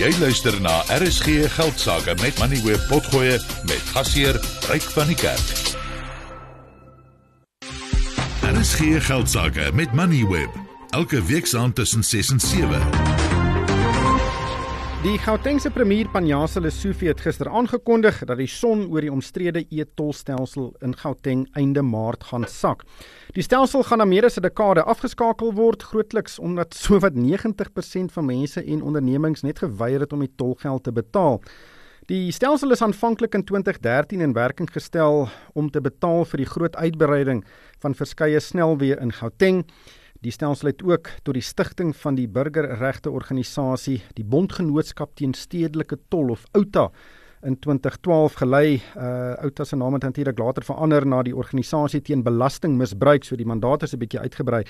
Jy luister na RSG Geldsaake met Money Web Potgoe met gasheer Ryk van die Kerk. RSG Geldsaake met Money Web elke week saand tussen 6 en 7. Die Gautengse premier Panjasa Lesufi het gister aangekondig dat die son oor die omstrede e-tolstelsel in Gauteng einde Maart gaan sak. Die stelsel gaan na meer as 'n dekade afgeskakel word, grootliks omdat sowat 90% van mense en ondernemings net geweier het om die tolgeld te betaal. Die stelsel is aanvanklik in 2013 in werking gestel om te betaal vir die groot uitbreiding van verskeie snelweë in Gauteng. Die stelsel het ook tot die stigting van die burgerregte organisasie, die Bondgenootskap teen Stedelike Tol of OUTA in 2012 gelei. Uh OUTA se naam het natuurlik later verander na die organisasie teen belastingmisbruik, so die mandaat is 'n bietjie uitgebrei.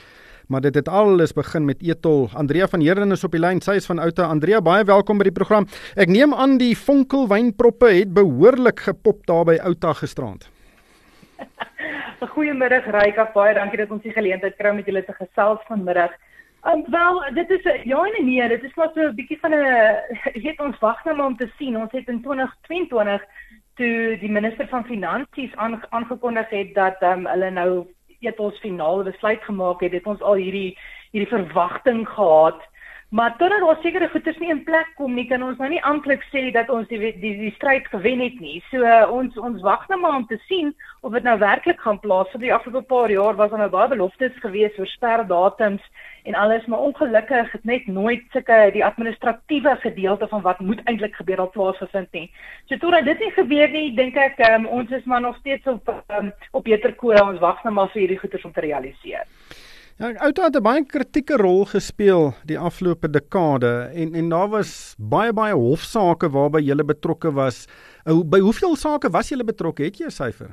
Maar dit het alles begin met Etol. Andrea van Heerden is op die lyn. Sy is van OUTA. Andrea, baie welkom by die program. Ek neem aan die vonkelwynproppe het behoorlik gepop daar by OUTA gisterand. Goeiemiddag Ryka, baie dankie dat ons die geleentheid kry om met julle te gesels vanmiddag. Um, wel, dit is ja en nee, dit is maar so 'n bietjie van 'n weet ons wag nou maar om te sien. Ons het in 2022 toe die minister van finansies aangekondig het dat um, hulle nou eet ons finale besluit gemaak het, het ons al hierdie hierdie verwagting gehad Maar totdat daar sekere goeders nie in plek kom nie, kan ons nou nie amptelik sê dat ons die die die stryd gewen het nie. So uh, ons ons wag nou maar om te sien of dit nou werklik gaan plaas. Vir die afgelope paar jaar was daar nou baie beloftes gewees oor sperdatums en alles, maar ongelukkig het net nooit sulke die administratiewe gedeelte van wat moet eintlik gebeur op plaasgevind nie. So totdat dit nie gebeur nie, dink ek um, ons is maar nog steeds op um, op beter koers. Ons wag nou maar vir hierdie goeders om te realiseer. Ja, Outa het 'n baie kritieke rol gespeel die afgelope dekade en en daar was baie baie hofsaake waarby jy betrokke was. By hoeveel sake was jy betrokke? Het jy 'n syfer?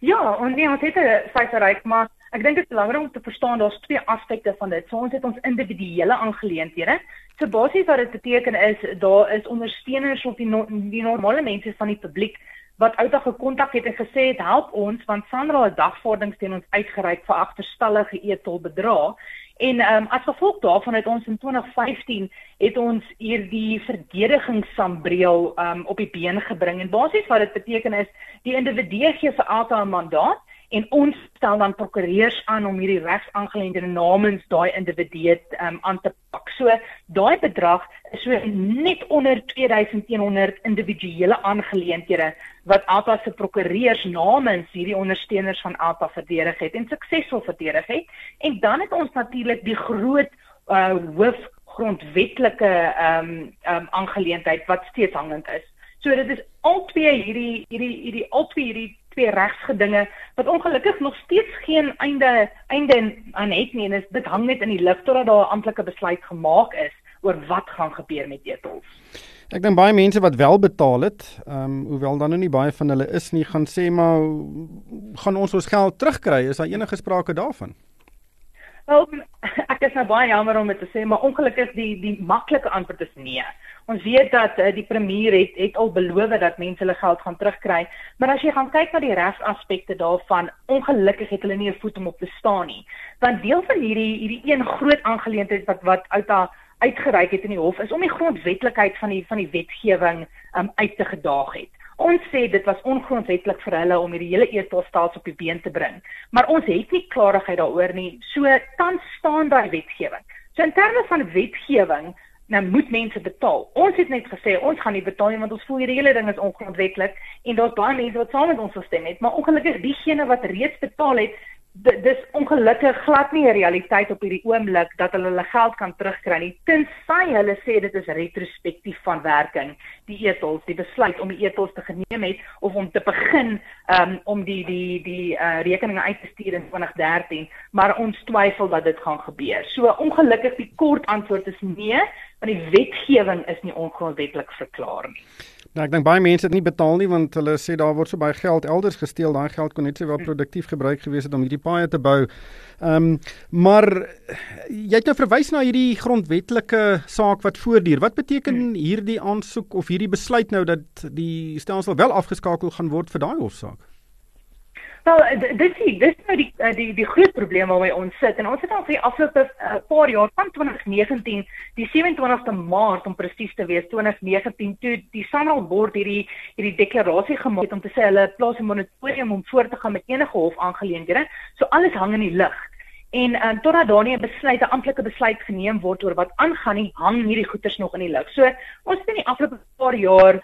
Ja, en nee, ons het 'n syfer reg, maar ek dink dit is belangrik om te verstaan daar's twee aspekte van dit. So ons het ons individuele aangeleenthede. So basies wat dit beteken is daar is ondersteuners of die, no die normale mense van die publiek wat outa gekontak het en gesê het help ons want Sandra het dagvordering teen ons uitgereik vir agterstallige e-tol bedrag en um, as gevolg daarvan het ons in 2015 het ons hierdie verdedigingssambreel um, op die been gebring en basies wat dit beteken is die individu gee vir 'n mandaat en ons stel dan prokureurs aan om hierdie regsaangeleenthede namens daai individu um, aan te pak. So daai bedrag is so net onder 2100 individuele aangeleenthede wat ATA se prokureurs namens hierdie ondersteuners van ATA verdedig het en suksesvol verdedig het. En dan het ons natuurlik die groot uh, hoof grondwetlike ehm um, ehm um, aangeleentheid wat steeds hangend is. So dit is al twee hierdie hierdie hierdie al twee hierdie twee regsgedinge wat ongelukkig nog steeds geen einde einde aan het nie en is, dit hang net in die lug totdat daar 'n amptelike besluit gemaak is oor wat gaan gebeur met etels. Ek dink baie mense wat wel betaal het, ehm um, hoewel dan nou nie baie van hulle is nie, gaan sê maar gaan ons ons geld terugkry? Is daar enige sprake daarvan? Wel, ek is nou baie jammer om dit te sê, maar ongelukkig die die maklike antwoord is nee. Ons weet dat uh, die premier het het al beloof dat mense hulle geld gaan terugkry, maar as jy gaan kyk na die regsaspekte daarvan, ongelukkig het hulle nie 'n voet om op te staan nie. Want deel van hierdie hierdie een groot aangeleentheid wat wat uit daar uitgereik het in die hof is om die grondwetlikheid van die van die wetgewing um, uit te gedaag het. Ons sê dit was ongrondwetlik vir hulle om hierdie hele e-tolstelsel op die been te bring, maar ons het nie klarigheid daaroor nie. So tans staan daai wetgewing. So in terme van wetgewing nou moet mense betaal. Ons het net gesê ons gaan nie betaal nie want ons voel hierdie hele ding is ongrondwetlik en daar's baie mense wat saam met ons gestem het, maar ongelukkig diegene wat reeds betaal het, dis ongelukkig glad nie 'n realiteit op hierdie oomblik dat hulle hulle geld kan terugkry nie tensy hulle sê dit is retrospektief van werking die etels die besluit om die etels te geneem het of om te begin um, om die die die uh, rekeninge uit te stuur in 2013 maar ons twyfel dat dit gaan gebeur. So ongelukkig die kort antwoord is nee want die wetgewing is nie ongrondwetlik verklaar nie Nou ek dink baie mense het nie betaal nie want hulle sê daar word so baie geld elders gesteel. Daai geld kon net sowel produktief gebruik gewees het om hierdie paaie te bou. Ehm um, maar jy het nou verwys na hierdie grondwetlike saak wat voortduur. Wat beteken hmm. hierdie aansoek of hierdie besluit nou dat die stelsel wel afgeskakel gaan word vir daai hofsaak? Wel dis die dis nou die eh, die die groot probleem waarmee ons sit en ons het al vir die afgelope uh, paar jaar van 2019 die 27ste Maart om presies te wees 2019 toe die Sanral Board hierdie hierdie deklarasie gemaak het om te sê hulle plaas 'n moratorium om voort te gaan met enige hofaangeleenthede. So alles hang in die lug. En um, totdat daar nie 'n besluit, 'n amptelike besluit geneem word oor wat aangaan nie, hang hierdie goeters nog in die lug. So ons het in die afgelope paar jaar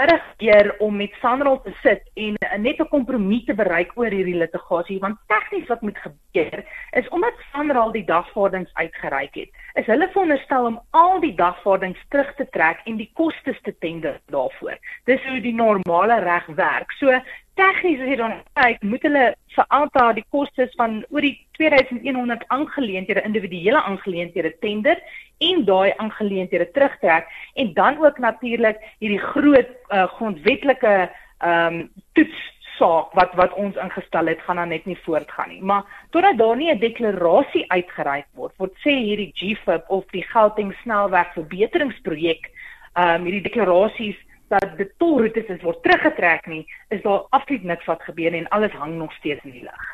regtig keer om met Sanral te sit en net 'n kompromie te bereik oor hierdie litigasie want tegnies wat moet gebeur is omdat Sanral die dagvaardings uitgereik het is hulle veronderstel om al die dagvaardings terug te trek en die kostes te tender daarvoor. Dis hoe die normale reg werk. So tegnies as jy dan kyk moet hulle vir alta die kostes van oor die 2100 aangeleenthede individuele aangeleenthede tender en daai aangeleenthede terugtrek en dan ook natuurlik hierdie groot uh, grondwetlike ehm um, toetssaak wat wat ons ingestel het gaan dan net nie voortgaan nie. Maar totdat daar nie 'n deklarasie uitgereik word, word sê hierdie GFIP of die Gauteng snelweg verbeteringsprojek ehm um, hierdie deklarasies dat die tolroetes is word teruggetrek nie, is daar absoluut niks wat gebeur en alles hang nog steeds in die lug.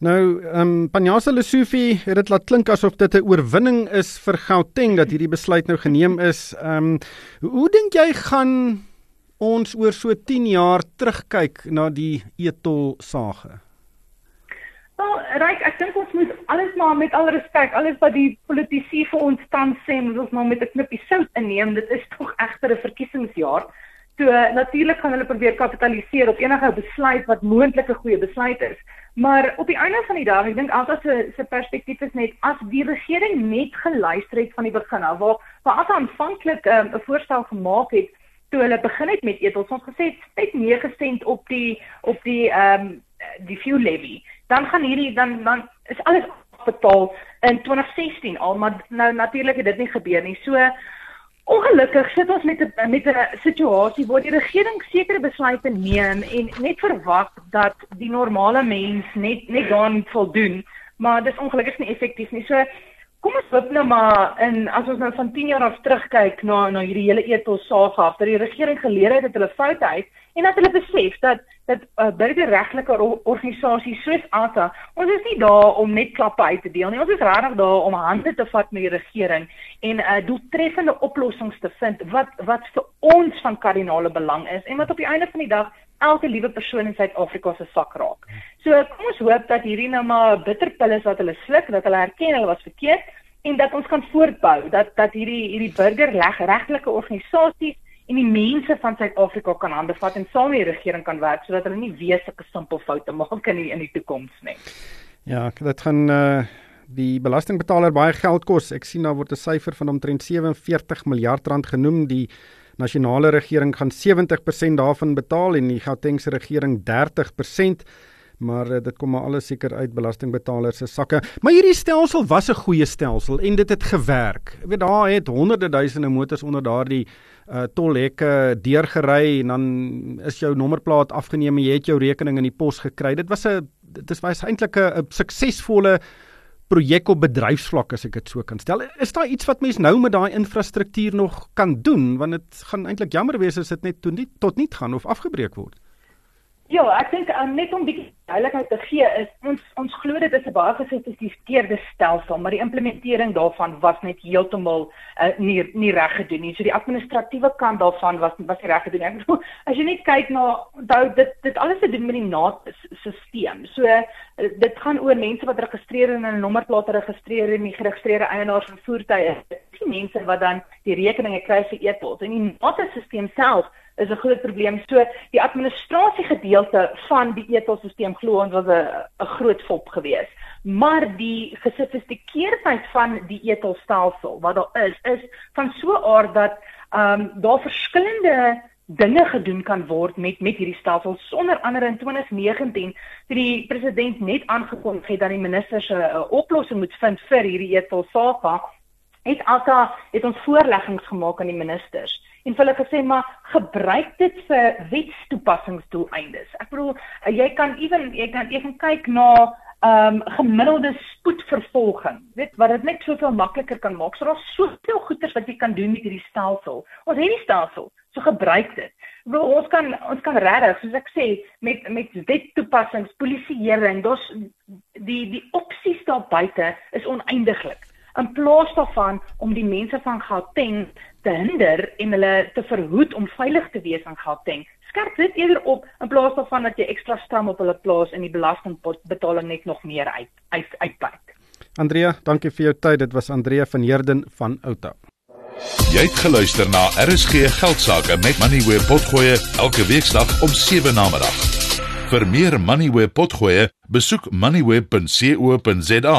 Nou, ehm um, Panjasa Lesofie het dit laat klink asof dit 'n oorwinning is vir Gauteng dat hierdie besluit nou geneem is. Ehm um, hoe dink jy gaan ons oor so 10 jaar terugkyk na die etol sage? Wel, Ryk, ek dink ons moet alles maar met al respek, alles wat die politici vir ons tans sê, moet ons maar met 'n knippie sout inneem. Dit is tog egter 'n verkiesingsjaar. So natuurlik gaan hulle probeer kapitaliseer op enige besluit wat moontlik 'n goeie besluit is. Maar op die einde van die dag, ek dink altyd se se perspektief is net as die regering net geluister het van die begin af, waar waar as aanvanklik ehm, 'n um, voorstel gemaak het toe hulle begin het met etels, ons gesê net 9 sent op die op die ehm um, die fuel levy. Dan gaan hierdie dan dan is alles betaal in 2016 al, maar nou natuurlik het dit nie gebeur nie. So Ongelukkig sit ons met 'n met 'n situasie waar die regering sekere besluite neem en net verwag dat die normale mens net net daaraan voldoen, maar dis ongelukkig nie effektief nie. So kom ons hoop nou maar in as ons nou van 10 jaar af terugkyk na na hierdie hele ethos saak af dat die regering geleer het dat hulle foute uit en dat hulle besef dat dat uh, burgerregtelike organisasies soos ASA, ons is nie daar om net klappe uit te deel nie. Ons is regtig daar om hande te vat met die regering en 'n uh, doeltreffende oplossings te vind wat wat vir ons van kardinale belang is en wat op die einde van die dag elke liewe persoon in Suid-Afrika se sak raak. So kom ons hoop dat hierdie nou maar bitterpille is wat hulle sluk, dat hulle erken hulle was verkeerd en dat ons kan voortbou dat dat hierdie hierdie burgerregtelike organisasies en die mense van Suid-Afrika kan hande vat en saam met die regering kan werk sodat hulle nie weer sulke simpel foute maak in die, in die toekoms nie. Ja, dit gaan uh die belastingbetaler baie geld kos. Ek sien daar word 'n syfer van omtrent 47 miljard rand genoem. Die nasionale regering gaan 70% daarvan betaal en die Gautengse regering 30% maar uh, dit kom maar alles seker uit belastingbetalers se sakke. Maar hierdie stelsel was 'n goeie stelsel en dit het gewerk. Jy weet daar het honderde duisende motors onder daardie uh, tolhekke deurgery en dan is jou nommerplaat afgeneem en jy het jou rekening in die pos gekry. Dit was 'n dit is was eintlik 'n suksesvolle projek op bedryfsvlak as ek dit so kan stel. Is daar iets wat mens nou met daai infrastruktuur nog kan doen want dit gaan eintlik jammer wees as dit net tot nie tot nie gaan of afgebreek word? Ja, ek dink um, net om bietjie duidelikheid te gee is ons ons glo dit is 'n baie gesofistikeerde stelsel, maar die implementering daarvan was net heeltemal uh, nie nie reg gedoen nie. So die administratiewe kant daarvan was was nie reg gedoen nie. Ek bedoel, as jy net kyk na onthou dit dit alles te doen met die NAT-stelsel. So uh, dit gaan oor mense wat registreer en 'n nommerplaat registreer en die geregistreerde eienaars van voertuie. Dis mense wat dan die rekeninge kry vir e-pos en die NAT-stelsel self is 'n groot probleem. So die administrasie gedeelte van die etosisteem glo ons was 'n 'n groot fop geweest. Maar die gesofistikeerdheid van die etolstelsel wat daar is, is van so 'n aard dat ehm um, daar verskillende dinge gedoen kan word met met hierdie stelsel sonder andere in 2019 toe die president net aangekondig het dat die minister se 'n oplossing moet vind vir hierdie etolsaga het alta het ons voorleggings gemaak aan die ministers en hulle gesê maar gebruik dit vir wetstoepassingsdoeleindes. Ek bedoel eh, jy kan ewen jy kan kan kyk na ehm um, gemiddelde spoedvervolging. Weet wat dit net soveel makliker kan maak. So daar's soveel goeders wat jy kan doen met hierdie stelsel. Ons het die stelsel, so gebruik dit. Wel ons kan ons kan regtig soos ek sê met met wettoepassings, polisieering, daar's die die opsies daar buite is oneindiglik. In plaas daarvan om die mense van Gauteng te hinder en hulle te verhoed om veilig te wees in Gauteng, skerp dit eerder op in plaas daarvan dat jy ekstra stram op hulle plaas en die belastingbetaling net nog meer uit uit uitbuit. Andrea, dankie vir jou tyd. Dit was Andrea van Heerden van Outa. Jy het geluister na RSG Geldsaake met Money where potgoe elke weeksdag om 7 na middag. Vir meer Money where potgoe, besoek moneyweb.co.za